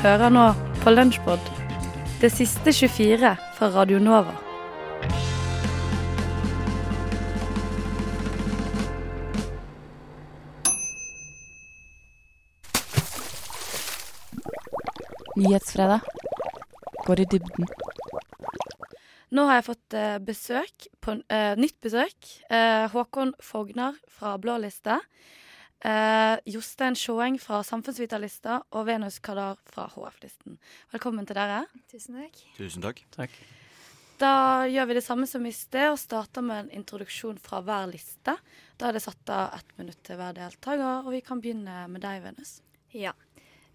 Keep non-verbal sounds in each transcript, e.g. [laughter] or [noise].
hører nå på Lunsjpod, det siste 24 fra Radio Nova. Nyhetsfredag. Går i dybden. Nå har jeg fått eh, besøk, på, uh, nytt besøk. Uh, Håkon Fognar fra Blå liste. Eh, Jostein Sjåeng fra Samfunnsvitalista og Venus Kadar fra HF-listen. Velkommen til dere. Tusen takk. Tusen takk. Takk. Da gjør vi det samme som i sted og starter med en introduksjon fra hver liste. Da er det satt av ett minutt til hver deltaker, og vi kan begynne med deg, Venus. Ja.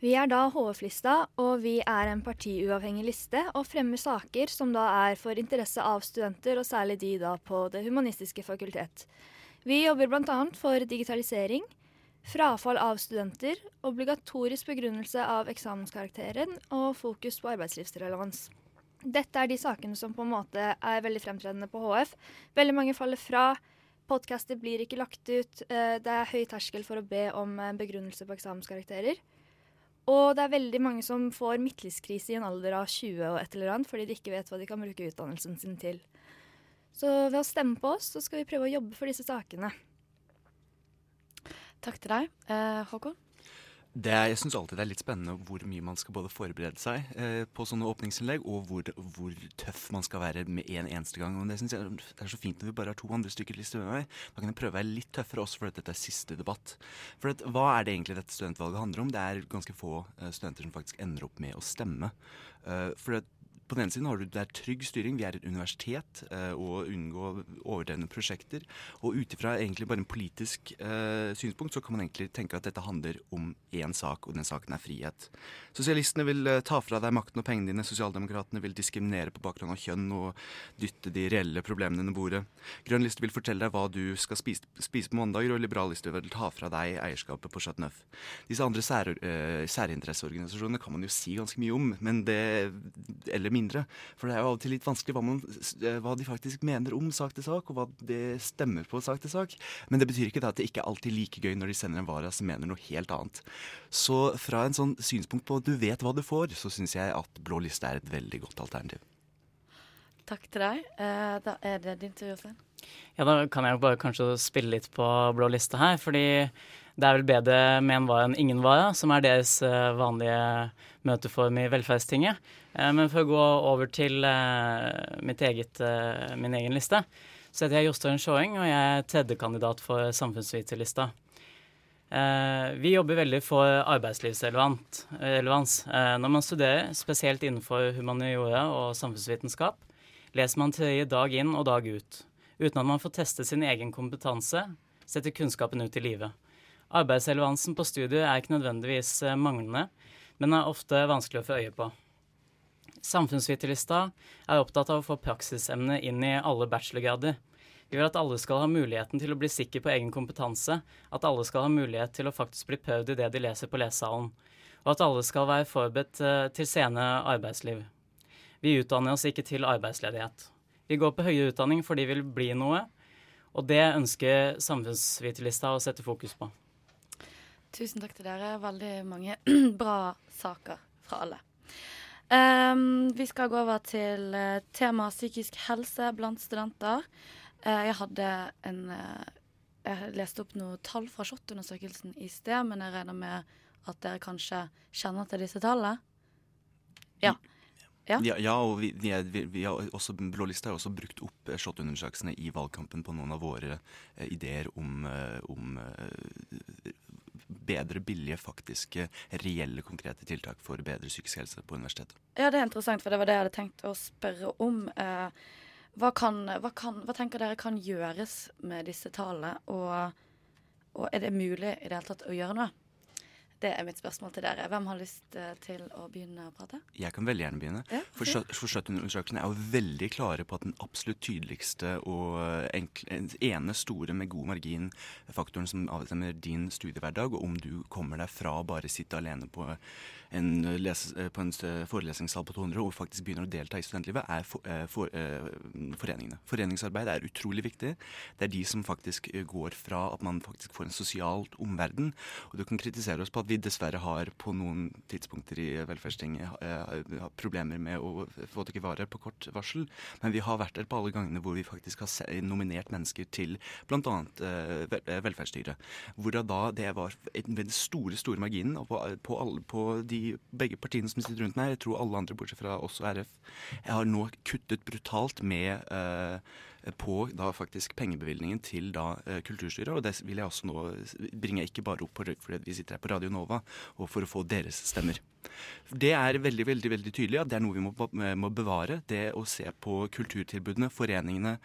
Vi er da HF-lista, og vi er en partiuavhengig liste og fremmer saker som da er for interesse av studenter, og særlig de da på Det humanistiske fakultet. Vi jobber bl.a. for digitalisering, frafall av studenter, obligatorisk begrunnelse av eksamenskarakteren og fokus på arbeidslivsrelevans. Dette er de sakene som på en måte er veldig fremtredende på HF. Veldig mange faller fra. Podkaster blir ikke lagt ut. eh, Det er høy terskel for å be om begrunnelse på eksamenskarakterer. Og det er veldig mange som får midtlivskrise i en alder av 20 og et eller annet, fordi de ikke vet hva de kan bruke utdannelsen sin til. Så ved å stemme på oss, så skal vi prøve å jobbe for disse sakene. Takk til deg. Eh, Håkon? Det, jeg syns alltid det er litt spennende hvor mye man skal både forberede seg eh, på sånne åpningsinnlegg, og hvor, hvor tøff man skal være med en eneste gang. Og det synes jeg er så fint når vi bare har to andre stykker lister med meg. Da kan jeg prøve å være litt tøffere også fordi dette er siste debatt. For at, hva er det egentlig dette studentvalget handler om? Det er ganske få eh, studenter som faktisk ender opp med å stemme. Eh, for at på den ene siden har du det er trygg styring, vi er et universitet, eh, og unngå overdrevne prosjekter. Og ut ifra egentlig bare en politisk eh, synspunkt, så kan man egentlig tenke at dette handler om én sak, og den saken er frihet. Sosialistene vil eh, ta fra deg makten og pengene dine, sosialdemokratene vil diskriminere på bakgrunn av kjønn og dytte de reelle problemene under bordet. Grønn liste vil fortelle deg hva du skal spise, spise på mandager, og liberal liste vil ta fra deg eierskapet på Chateau Neuf. Disse andre sær, eh, særinteresseorganisasjonene kan man jo si ganske mye om, men det eller mindre. For det er jo av og til litt vanskelig hva, man, eh, hva de faktisk mener om sak til sak, og hva det stemmer på sak til sak. Men det betyr ikke at det ikke er alltid like gøy når de sender en vara som mener noe helt annet. Så fra en sånn synspunkt på at du vet hva du får, så syns jeg at blå liste er et veldig godt alternativ. Takk til deg. Eh, da er det din tur, Jostein. Ja, da kan jeg jo bare kanskje spille litt på blå liste her, fordi det er vel bedre med en vara enn ingen vara, som er deres eh, vanlige møteform i Velferdstinget. Eh, Men for å gå over til eh, eget, min egen liste, så heter jeg Jostein Sjåeng, og jeg er tredjekandidat for Samfunnsviterlista. Vi jobber veldig for arbeidslivsrelevans. Når man studerer, spesielt innenfor humaniora og samfunnsvitenskap, leser man teori dag inn og dag ut, uten at man får teste sin egen kompetanse, setter kunnskapen ut i livet. Arbeidsrelevansen på studiet er ikke nødvendigvis eh, manglende, men er ofte vanskelig å få øye på. Samfunnsviterlista er opptatt av å få praksisemne inn i alle bachelorgrader. Vi vil at alle skal ha muligheten til å bli sikker på egen kompetanse, at alle skal ha mulighet til å faktisk bli prøvd i det de leser på lesesalen, og at alle skal være forberedt eh, til sene arbeidsliv. Vi utdanner oss ikke til arbeidsledighet. Vi går på høyere utdanning fordi vi vil bli noe, og det ønsker Samfunnsviterlista å sette fokus på. Tusen takk til dere. Veldig mange [clears throat] bra saker fra alle. Um, vi skal gå over til uh, tema psykisk helse blant studenter. Uh, jeg hadde en uh, Jeg leste opp noen tall fra SHoT-undersøkelsen i sted, men jeg regner med at dere kanskje kjenner til disse tallene? Ja. Ja. Ja, ja og vi, er, vi, vi også, Blå liste har også brukt opp eh, SHoT-undersøkelsene i valgkampen på noen av våre eh, ideer om, eh, om eh, bedre, billige, faktiske, reelle, konkrete tiltak for bedre psykisk helse på universitetet. Ja, det er interessant, for det var det jeg hadde tenkt å spørre om. Eh, hva, kan, hva, kan, hva tenker dere kan gjøres med disse tallene, og, og er det mulig i det hele tatt å gjøre noe? Det er mitt spørsmål til dere. Hvem har lyst eh, til å begynne å prate? Jeg kan veldig gjerne begynne. Ja, For fint. Skjø- for SHoT-undersøkelsene er jo veldig klare på at den absolutt tydeligste og enkle, ene store med god margin faktoren som avstemmer din studiehverdag, og om du kommer deg fra å bare sitte alene på en, lese, på en forelesningssal på 200 og faktisk begynner å delta i studentlivet, er for, eh, for, eh, foreningene. Foreningsarbeid er utrolig viktig. Det er de som faktisk eh, går fra at man faktisk får en sosialt omverden. Og du kan kritisere oss på at at vi dessverre har på noen tidspunkter i velferdstinget eh, problemer med å få tak i varer på kort varsel. Men vi har vært der på alle gangene hvor vi faktisk har nominert mennesker til bl.a. Eh, velferdsstyret. Hvor da det var den store, store marginen. Og på, på, alle, på de begge partiene som sitter rundt meg, jeg tror alle andre bortsett fra oss og RF, jeg har nå kuttet brutalt med eh, på da faktisk pengebevilgningen til da eh, Kulturstyret. Og det vil jeg også nå bringe ikke bare opp på fordi vi sitter her på Radio Nova, og for å få deres stemmer. Det er veldig veldig, veldig tydelig at det er noe vi må, må bevare. Det å se på kulturtilbudene, foreningene,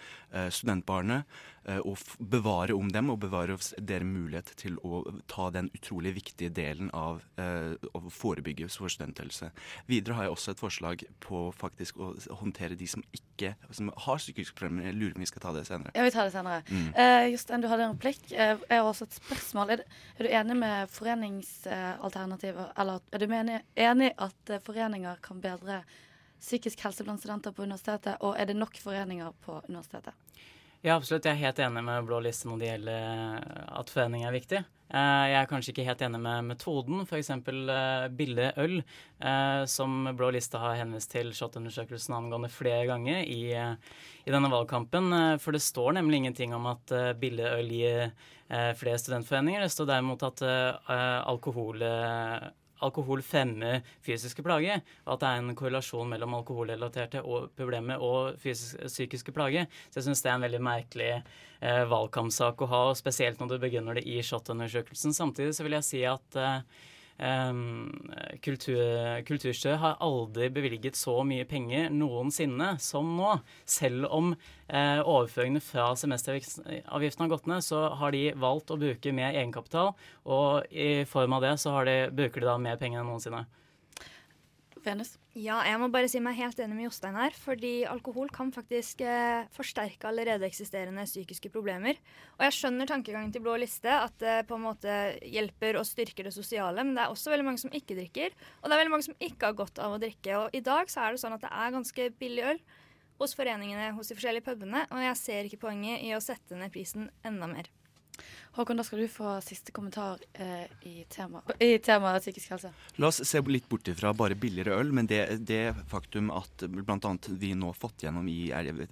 studentbarene. Eh, og bevare om dem, og bevare deres mulighet til å ta den utrolig viktige delen av å forebygge for studenthelse. Videre har jeg også et forslag på faktisk å håndtere de som ikke som har psykiske problemer Jeg lurer på om vi skal ta det senere. Ja, vi tar det senere. Mm. Uh, Jostein, du hadde en replikk. Uh, jeg har også et spørsmål. Er, du enig med foreningsalternativer? Eller er du enig, enig at uh, foreninger kan bedre psykisk helse blant studenter på universitetet? Og er det nok foreninger på universitetet? Ja, absolutt. Jeg er helt enig med Blå liste når det gjelder at forening er viktig. Eh, jeg er kanskje ikke helt enig med metoden, f.eks. Eh, billig øl, eh, som Blå liste har henvist til SHoT-undersøkelsen angående flere ganger i, i, denne valgkampen. For det står nemlig ingenting om at billig øl gir flere studentforeninger. Det står derimot at alkohol alkohol fremmer fysiske plager, at det er en korrelasjon mellom alkoholrelaterte problemer og fysisk, psykiske plager. Så jeg syns det er en veldig merkelig eh, valgkampsak å ha, spesielt når du begynner det i SHoT-undersøkelsen. Samtidig så vil jeg si at eh, kultur, Kulturstø har aldri bevilget så mye penger noensinne som nå. Selv om eh, overføringene fra semesteravgiften har gått ned, så har de valgt å bruke mer egenkapital. Og i form av det så de, bruker de da mer penger enn noensinne. Venus? Ja, jeg må bare si meg helt enig med Jostein her. Fordi alkohol kan faktisk eh, forsterke allerede eksisterende psykiske problemer. Og jeg skjønner tankegangen til Blå liste, at det på en måte hjelper og styrker det sosiale. Men det er også veldig mange som ikke drikker. Og det er veldig mange som ikke har godt av å drikke. Og i dag så er det sånn at det er ganske billig øl hos foreningene hos de forskjellige pubene. Og jeg ser ikke poenget i å sette ned prisen enda mer. Håkon, da skal du få siste kommentar eh, i tema psykisk helse. La oss se litt bort ifra bare billigere øl, men det, det faktum at bl.a. vi nå har fått gjennom i er jeg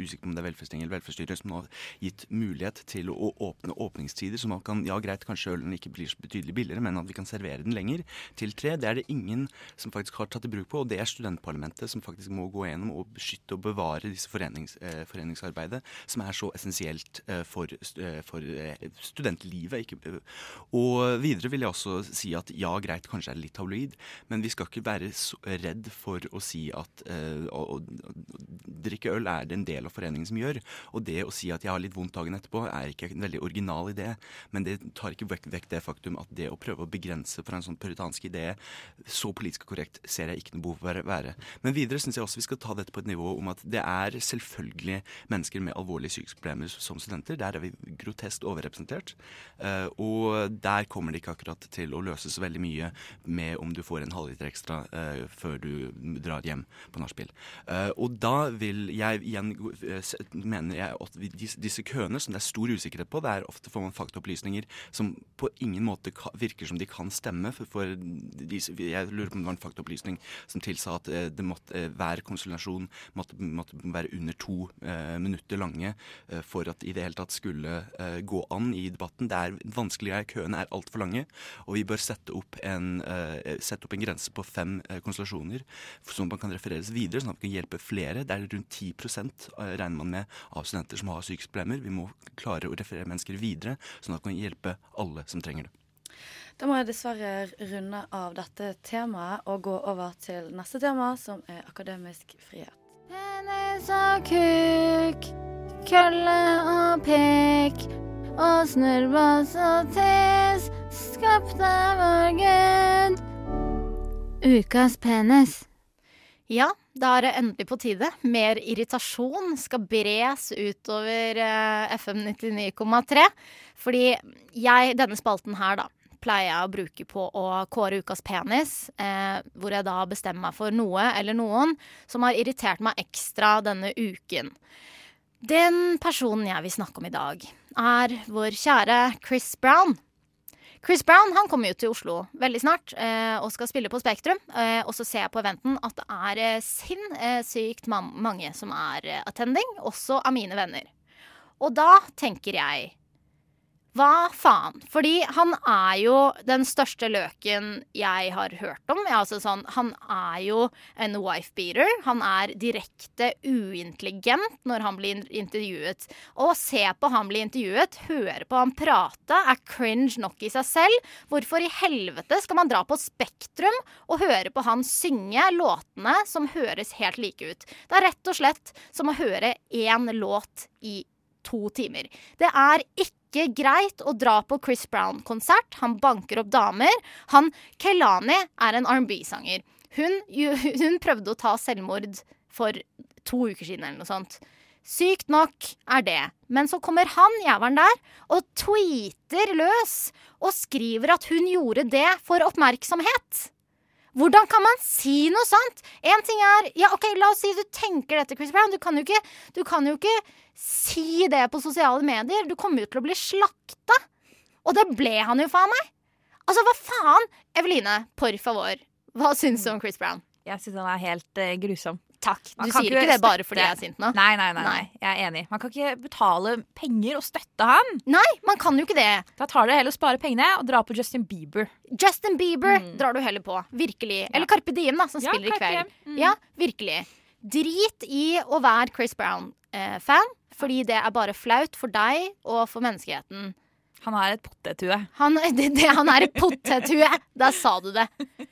usikker om det er velferdsting eller velferdsstyret som nå har gitt mulighet til å åpne åpningstider, så man kan Ja, greit, kanskje ølen ikke blir så betydelig billigere, men at vi kan servere den lenger til tre. Det er det ingen som faktisk har tatt i bruk på, og det er studentparlamentet som faktisk må gå gjennom og beskytte og bevare disse forenings, eh, foreningsarbeidet, som er så essensielt eh, for, eh, for eh, studentlivet. Ikke, og videre vil jeg også si at ja, greit, kanskje er det litt tabloid, men vi skal ikke være redd for å si at uh, drikke øl er det en del av foreningen som gjør. Og det å si at jeg har litt vondt dagen etterpå, er ikke en veldig original idé. Men det tar ikke vekk, vekk det faktum at det å prøve å begrense for en sånn puritansk idé, så politisk korrekt ser jeg ikke noe behov for å være. Men videre syns jeg også vi skal ta dette på et nivå om at det er selvfølgelig mennesker med alvorlige psykiske problemer som studenter. Der er vi grotesk overrepresentert. Uh, og der kommer det ikke akkurat til å løses veldig mye med om du får en halvliter ekstra uh, før du drar hjem på nachspiel. Uh, og da vil jeg igjen mener jeg at disse, køene, som det er stor usikkerhet på, det er ofte får man faktaopplysninger som på ingen måte virker som de kan stemme. For, for de, jeg lurer på om det var en faktaopplysning som tilsa at det måtte, hver konsultasjon måtte, måtte, være under to minutter lange for at i det hele tatt skulle gå an i debatten. Det er vanskeligere, køene er altfor lange. Og vi bør sette opp en, uh, sette opp en grense på fem uh, som man kan refereres videre, sånn at man kan hjelpe flere. Det er rundt 10 uh, regner man med av studenter som har psykiske problemer. Vi må klare å referere mennesker videre, sånn at man kan hjelpe alle som trenger det. Da må jeg dessverre runde av dette temaet og gå over til neste tema, som er akademisk frihet. Penis og kuk, kølle og pek og snurrbass og tes, skapt av vår Gud. Ukas penis. Ja, da er det endelig på tide. Mer irritasjon skal bres utover eh, FM 99,3. Fordi jeg, denne spalten her, da, pleier jeg å bruke på å kåre ukas penis. Eh, hvor jeg da bestemmer meg for noe eller noen som har irritert meg ekstra denne uken. Den personen jeg vil snakke om i dag, er vår kjære Chris Brown. Chris Brown han kommer jo til Oslo veldig snart eh, og skal spille på Spektrum. Eh, og så ser jeg på eventen at det er eh, sinnssykt ma mange som er eh, attending, også av mine venner. Og da tenker jeg hva faen? Fordi han er jo den største løken jeg har hørt om. Altså sånn, han er jo en wife-beater. Han er direkte uintelligent når han blir intervjuet. Å se på han bli intervjuet, høre på han prate, er cringe nok i seg selv. Hvorfor i helvete skal man dra på Spektrum og høre på han synge låtene som høres helt like ut? Det er rett og slett som å høre én låt i to timer. Det er ikke greit å dra på Chris Brown-konsert. Han banker opp damer. Han Kelani er en R&B-sanger. Hun, [laughs] hun, prøvde å ta selvmord for to uker siden eller noe sånt. Sykt nok er det. Men så kommer han jævelen der og tweeter løs og skriver at hun gjorde det for oppmerksomhet. Hvordan kan man si noe sånt? En ting er Ja, OK, la oss si du tenker dette, Chris Brown. Du kan jo ikke, du kan jo ikke si det på sosiale medier. Du kommer jo til å bli slakta. Og det ble han jo, faen meg. Altså, hva faen? Eveline, por favor. Hva syns du om Chris Brown? Jeg syns han er helt uh, grusom. Takk. Du sier ikke det bare fordi jeg er sint nå? Nei, nei, nei, nei, Jeg er enig. Man kan ikke betale penger og støtte han. Nei, man kan jo ikke det. Da tar du heller å spare pengene og dra på Justin Bieber. Justin Bieber mm. drar du heller på. Virkelig. Ja. Eller Carpe Diem, da, som ja, spiller i kveld. Mm. Ja, virkelig. Drit i å være Chris Brown-fan, eh, fordi det er bare flaut for deg og for menneskeheten. Han er et potethue. Han, [laughs] han er et potethue! Der sa du det. [laughs]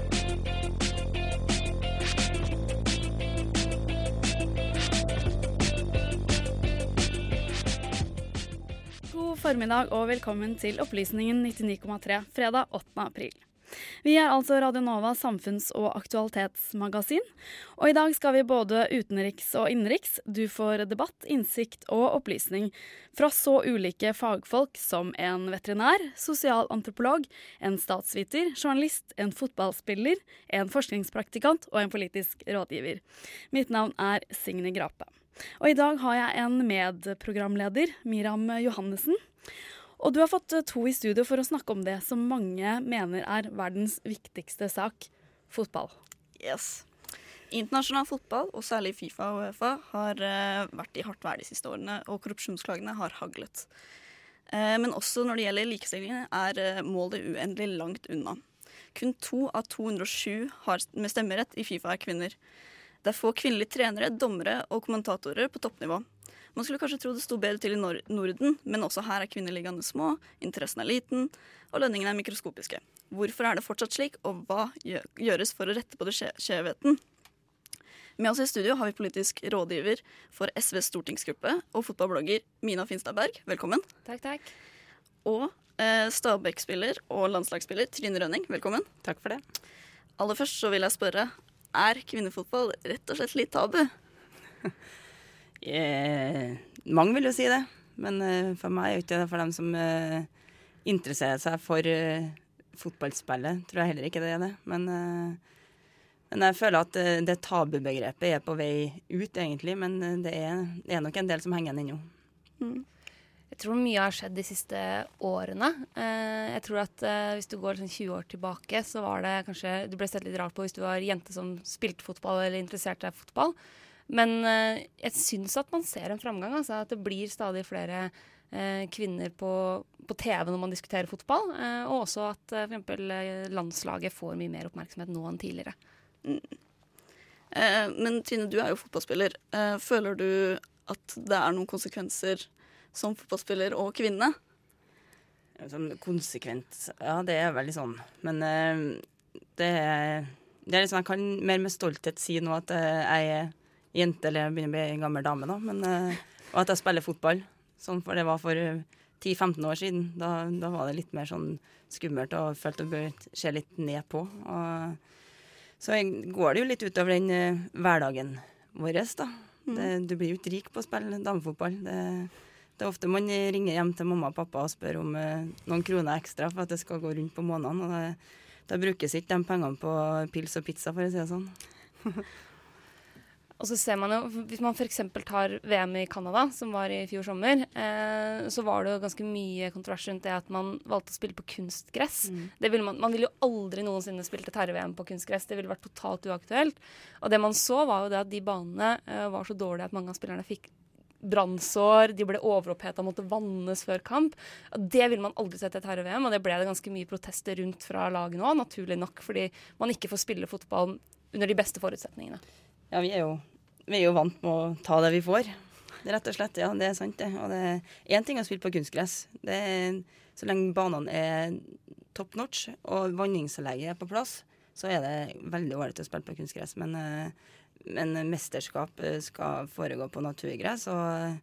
formiddag og velkommen til Opplysningen 99,3 fredag 8. april. Vi er altså Radio samfunns- og aktualitetsmagasin, og i dag skal vi både utenriks og innenriks. Du får debatt, innsikt og opplysning fra så ulike fagfolk som en veterinær, sosialantropolog, en statsviter, journalist, en fotballspiller, en forskningspraktikant og en politisk rådgiver. Mitt navn er Signe Grape. Og i dag har jeg en medprogramleder, Miram Johannessen. Og du har fått eh, to i studio for å snakke om det som mange mener er verdens viktigste sak fotball. Yes. Internasjonal fotball, og særlig Fifa og Uefa, har uh, vært i hardt vær de siste årene, og korrupsjonsklagene har haglet. Uh, men også når det gjelder likestillingen, er målet uendelig langt unna. Kun to av 207 har, med stemmerett i Fifa er kvinner. Det er få kvinnelige trenere, dommere og kommentatorer på toppnivå. Man skulle kanskje tro det sto bedre til i Norden, men også her er kvinneligaene små, interessen er liten, og lønningene er mikroskopiske. Hvorfor er det fortsatt slik, og hva gjøres for å rette på det skjevheten? Med oss i studio har vi politisk rådgiver for SVs stortingsgruppe og fotballblogger Mina Finstad Berg. Velkommen. Takk, takk. Og eh, Stabæk-spiller og landslagsspiller Trine Rønning. Velkommen. Takk for det. Aller først så vil jeg spørre, er kvinnefotball rett og slett litt tabu? [laughs] Eh, mange vil jo si det, men eh, for meg er det ikke. For dem som eh, interesserer seg for eh, fotballspillet, tror jeg heller ikke det er det. Men, eh, men jeg føler at eh, det tabubegrepet er på vei ut, egentlig. Men det er, det er nok en del som henger igjen ennå. Mm. Jeg tror mye har skjedd de siste årene. jeg tror at Hvis du går sånn 20 år tilbake, så var det kanskje Du ble sett litt rart på hvis du var jente som spilte fotball eller interesserte deg i fotball. Men uh, jeg syns at man ser en framgang. Altså, at det blir stadig flere uh, kvinner på, på, TV når man diskuterer fotball. Uh, og også at uh, f.eks. landslaget får mye mer oppmerksomhet nå enn tidligere. Mm. men Trine, du er jo fotballspiller. føler du at det er noen konsekvenser som fotballspiller og kvinne? Sånn konsekvent Ja, det er veldig sånn. Men det, er, det er liksom Jeg kan mer med stolthet si nå at jeg er jente, eller jeg begynner å bli en gammel dame, da. Men, uh, og at jeg spiller fotball. Sånn for det var for 10-15 år siden. Da, da var det litt mer sånn skummelt og følte å se litt ned på. Og så går det jo litt utover den uh, hverdagen vår, da. Det, du blir jo ikke rik på å spille damefotball. Det, det er ofte man ringer hjem til mamma og pappa og spør om uh, noen kroner ekstra for at det skal gå rundt på månedene. Og da brukes ikke de pengene på pils og pizza, for å si det sånn. [laughs] Og så ser man jo, Hvis man f.eks. tar VM i Canada, som var i fjor sommer, eh, så var det jo ganske mye kontrovers rundt det at man valgte å spille på kunstgress. Mm. Det ville man, man ville jo aldri noensinne spilt et herre-VM på kunstgress. Det ville vært totalt uaktuelt. Og det man så, var jo det at de banene eh, var så dårlige at mange av spillerne fikk brannsår, de ble overoppheta, måtte vannes før kamp. Det ville man aldri sett i et herre-VM, og det ble det ganske mye protester rundt fra laget nå, naturlig nok, fordi man ikke får spille fotball under de beste forutsetningene. Ja, vi er jo, vi er jo vant med å ta det vi får. Rett og slett, ja, det er sant det. Og det er én ting å spille på kunstgress. Det er, så lenge banene er top notch og vanningsanlegget er på plass, så er det veldig ålreit å spille på kunstgress. Men, eh, men mesterskap eh, skal foregå på naturgress. Og,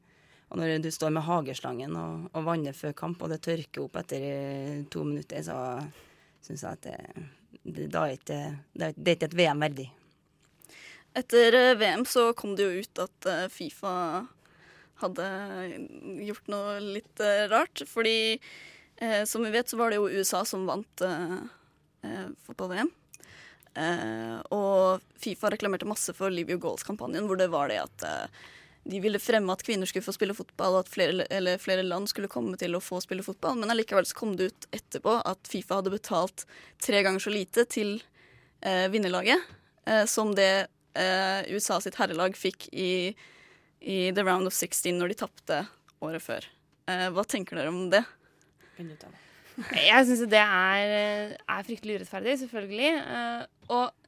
og når du står med hageslangen og, og vanner før kamp, og det tørker opp etter eh, to minutter, så syns jeg at det, det, da er ikke, det, det er ikke et VM verdig. Etter eh, VM så kom det jo ut at eh, Fifa hadde gjort noe litt eh, rart. Fordi eh, som vi vet, så var det jo USA som vant eh, fotball-VM. Eh, og Fifa reklamerte masse for Live Your Goals-kampanjen, hvor det var det at de ville fremme at kvinner skulle få spille fotball, og at flere, flere land skulle komme til å få spille fotball. Men allikevel så kom det ut etterpå at Fifa hadde betalt tre ganger så lite til vinnerlaget som det eh, USA sitt herrelag fikk i, i The Round of 16 når de tapte året før. Eh, hva tenker dere om det? Jeg syns det er, er fryktelig urettferdig, selvfølgelig. Eh, og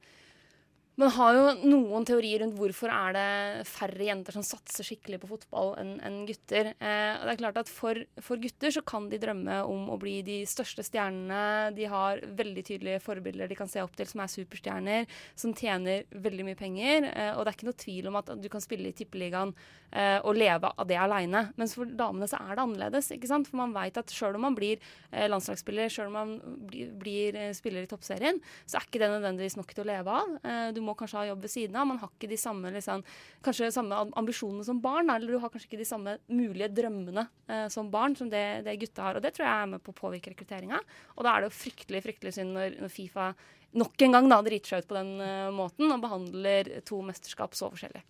man har jo noen teorier rundt hvorfor er det færre jenter som satser skikkelig på fotball enn en gutter. Eh, og det er klart at for, for gutter så kan de drømme om å bli de største stjernene. De har veldig tydelige forbilder de kan se opp til som er superstjerner, som tjener veldig mye penger. Eh, og det er ikke noe tvil om at du kan spille i tippeligaen eh, og leve av det aleine. Mens for damene så er det annerledes. ikke sant? For man veit at sjøl om man blir eh, landslagsspiller, sjøl om man blir, blir eh, spiller i toppserien, så er ikke det nødvendigvis nok til å leve av. Eh, du må kanskje ha jobb ved siden av. Man har ikke de samme, liksom, kanskje samme ambisjonene som barn, eller du har kanskje ikke de samme mulige drømmene eh, som barn som det, det gutta har. Og det tror jeg er med på å påvirke rekrutteringa. Og da er det jo fryktelig fryktelig synd når, når Fifa nok en gang da driter seg ut på den uh, måten og behandler to mesterskap så forskjellig.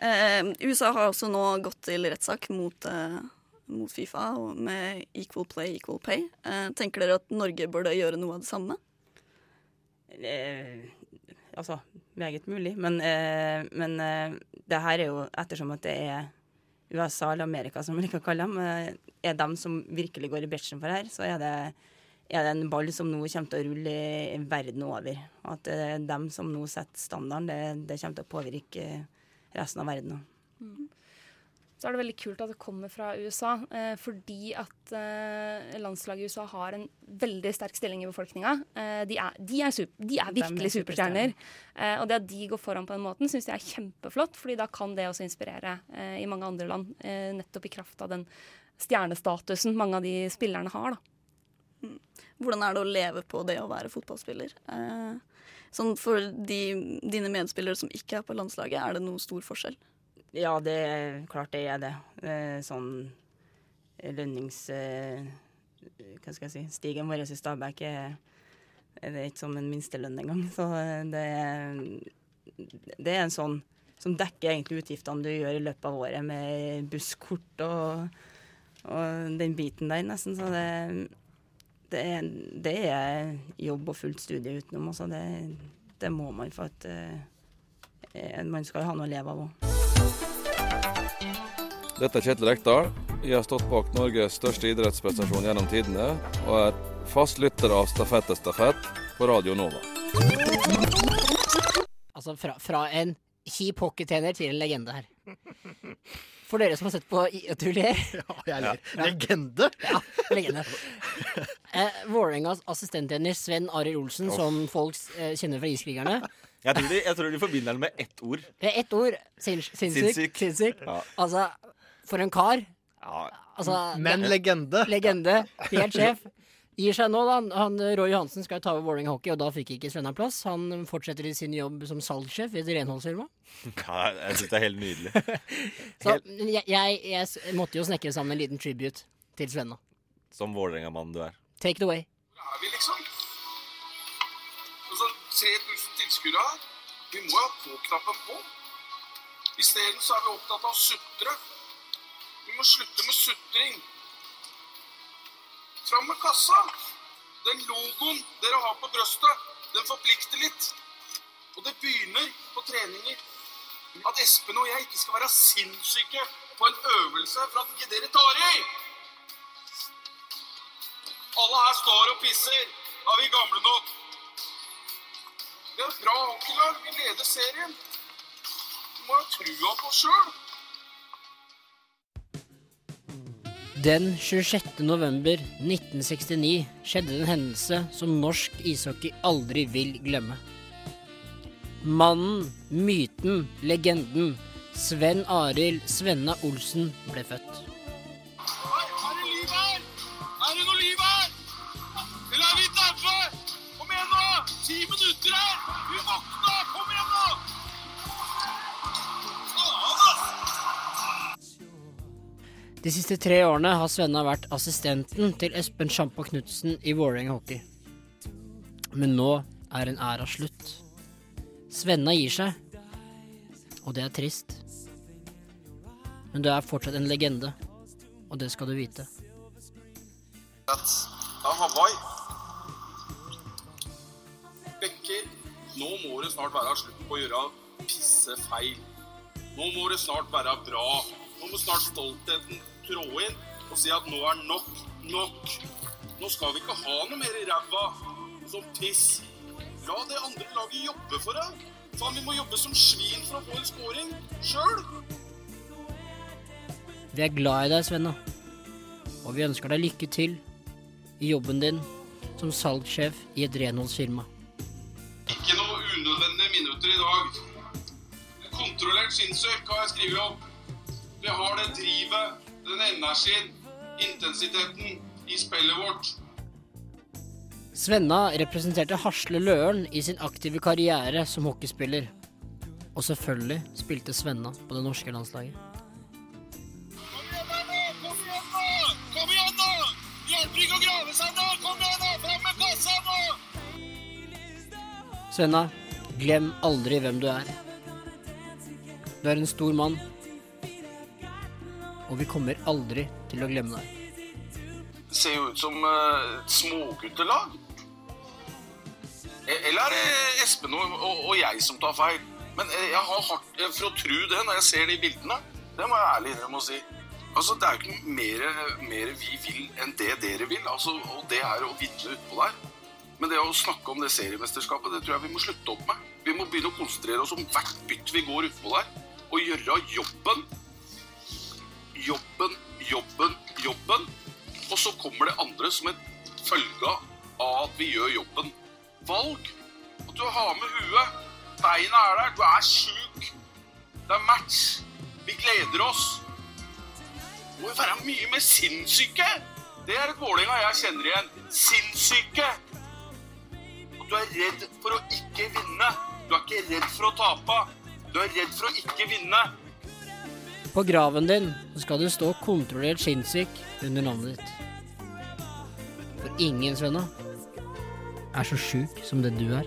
Eh, USA har også nå gått til rettssak mot, eh, mot Fifa med equal play, equal pay. Eh, tenker dere at Norge burde gjøre noe av det samme? Eh, altså, meget mulig. Men, eh, men eh, det her er jo ettersom at det er USA eller Amerika, som vi liker å kalle dem, er dem som virkelig går i bresjen for her, så er det, er det en ball som nå kommer til å rulle i verden over. At det er dem som nå setter standarden, det, det kommer til å påvirke resten av verden òg. Så er det veldig kult at det kommer fra USA, eh, fordi at eh, landslaget i USA har en veldig sterk stilling i befolkninga. Eh, de, de, de er virkelig superstjerner. Eh, og det at de går foran på den måten, syns jeg er kjempeflott, fordi da kan det også inspirere eh, i mange andre land, eh, nettopp i kraft av den stjernestatusen mange av de spillerne har. da. Hvordan er det å leve på det å være fotballspiller? Eh, sånn for de, dine medspillere som ikke er på landslaget, er det noen stor forskjell? Ja, det er klart det er det. Eh, sånn lønnings... Eh, hva skal jeg si? Stigen vår i Stabæk er, er ikke som en minstelønn engang. Så eh, det er, det er en sånn som dekker egentlig utgiftene du gjør i løpet av året med busskort og, og den biten der, nesten. Så det, det, er, det er jobb og fullt studie utenom. Altså det, det må man for at man skal ha noe å leve av òg. Dette er Kjetil Rekdal. Jeg har stått bak Norges største idrettsprestasjon gjennom tidene, og er fast lytter av Stafettestafett på Radio Nova. Altså fra, fra en kjip hockeytrener til en legende her. For dere som har sett på Du ler? Ja, jeg ler. Legende? Ja, legende. Eh, Vålerengas assistenttrener Sven Arild Olsen, oh. som folk eh, kjenner fra Iskrigerne. Jeg tror, de, jeg tror de forbinder den med ett ord. Det er ett ord. Sinns- Sinnssyk. Sinnssyk. Sinnssyk. Ja. Altså, for en kar. Altså, Men det- legende. Legende. Helt sjef. Gir seg nå, da. Han, Roy Johansen skal jo ta over Vålerenga Hockey, og da fikk ikke Svenna plass. Han fortsetter i sin jobb som salgssjef i et renholdsfirma. Ja, jeg syns det er helt nydelig. [laughs] Så jeg, jeg, jeg måtte jo snekre sammen en liten tribute til Svenna. Som Vålerenga-mann du er. Take it away. er vi, liksom? sånn 3000 tilskuere her. Vi må jo ha på-knappen på. Isteden så er vi opptatt av å sutre. Vi må slutte med sutring. Fram med kassa! Den logoen dere har på brøstet, den forplikter litt. Og det begynner på treninger. At Espen og jeg ikke skal være sinnssyke på en øvelse for at ikke dere tar i! Alle her står og pisser. Er vi gamle nok? Vi har et bra hockeylag. Vi leder serien. Vi må ha trua på oss sjøl. Den 26. november 1969 skjedde en hendelse som norsk ishockey aldri vil glemme. Mannen, myten, legenden Sven Arild Svenna Olsen ble født. De siste tre årene har Svenna vært assistenten til Espen Sjampa Knutsen i Vålerenga Hockey. Men nå er en æra slutt. Svenna gir seg, og det er trist. Men du er fortsatt en legende, og det skal du vite. Er Hawaii. Bekker, nå må det snart være slutt på å gjøre pisse feil. Nå må det snart være bra. Nå må snart stoltheten trå inn og si at nå er nok nok. Nå skal vi ikke ha noe mer i ræva som piss. La det andre laget jobbe for deg. Faen, vi må jobbe som svin for å få en scoring sjøl. Vi er glad i deg, Svenna, og vi ønsker deg lykke til i jobben din som salgssjef i et renholdsfirma. Ikke noe unødvendige minutter i dag. Kontrollert sinnssyk har jeg skrevet opp. Vi har det drivet, den energien, intensiteten i spillet vårt. Svenna representerte Hasle Løren i sin aktive karriere som hockeyspiller. Og selvfølgelig spilte Svenna på det norske landslaget. Kom igjen, nå! Hjelper ikke å grave seg nå! Kom igjen, nå! Fram med kassa nå! Svenna, glem aldri hvem du er. Du er en stor mann. Og vi kommer aldri til å glemme deg. Det ser jo ut som uh, småguttelag. E- Eller er det Espen og, og, og jeg som tar feil? Men eh, jeg har hardt for å tro det når jeg ser de bildene. Det må jeg ærlig innrømme å si. Altså, Det er jo ikke mer, mer vi vil enn det dere vil. Altså, og det er å vinne utpå der. Men det å snakke om det seriemesterskapet, det tror jeg vi må slutte opp med. Vi må begynne å konsentrere oss om hvert bytt vi går utpå der. Og gjøre jobben. Jobben, jobben, jobben. Og så kommer det andre som en følge av at vi gjør jobben. Valg. At du har med huet. Beina er der. Du er sjuk. Det er match. Vi gleder oss. Du må jo være mye mer sinnssyke. Det er et Vålerenga jeg kjenner igjen. Sinnssyke. At du er redd for å ikke vinne. Du er ikke redd for å tape. Du er redd for å ikke vinne. På graven din skal det stå 'kontrollert sinnssyk' under navnet ditt. For ingen, Svenna, er så sjuk som det du er.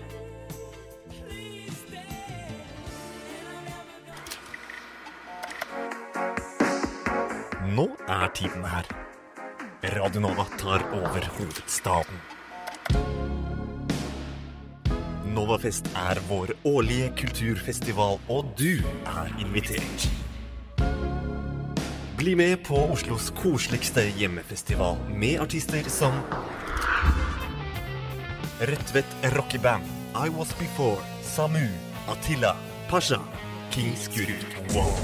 Nå er tiden her. Radio Nova tar over hovedstaden. Novafest er vår årlige kulturfestival, og du er invitert. Bli med på Oslos koseligste hjemmefestival med artister som Rødtvet rockeband, I Was Before, Samu, Attila, Pasha, Kings Guru Wow.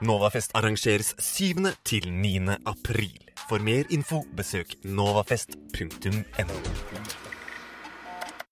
Novafest arrangeres 7. til 9. april. For mer info besøk novafest.no.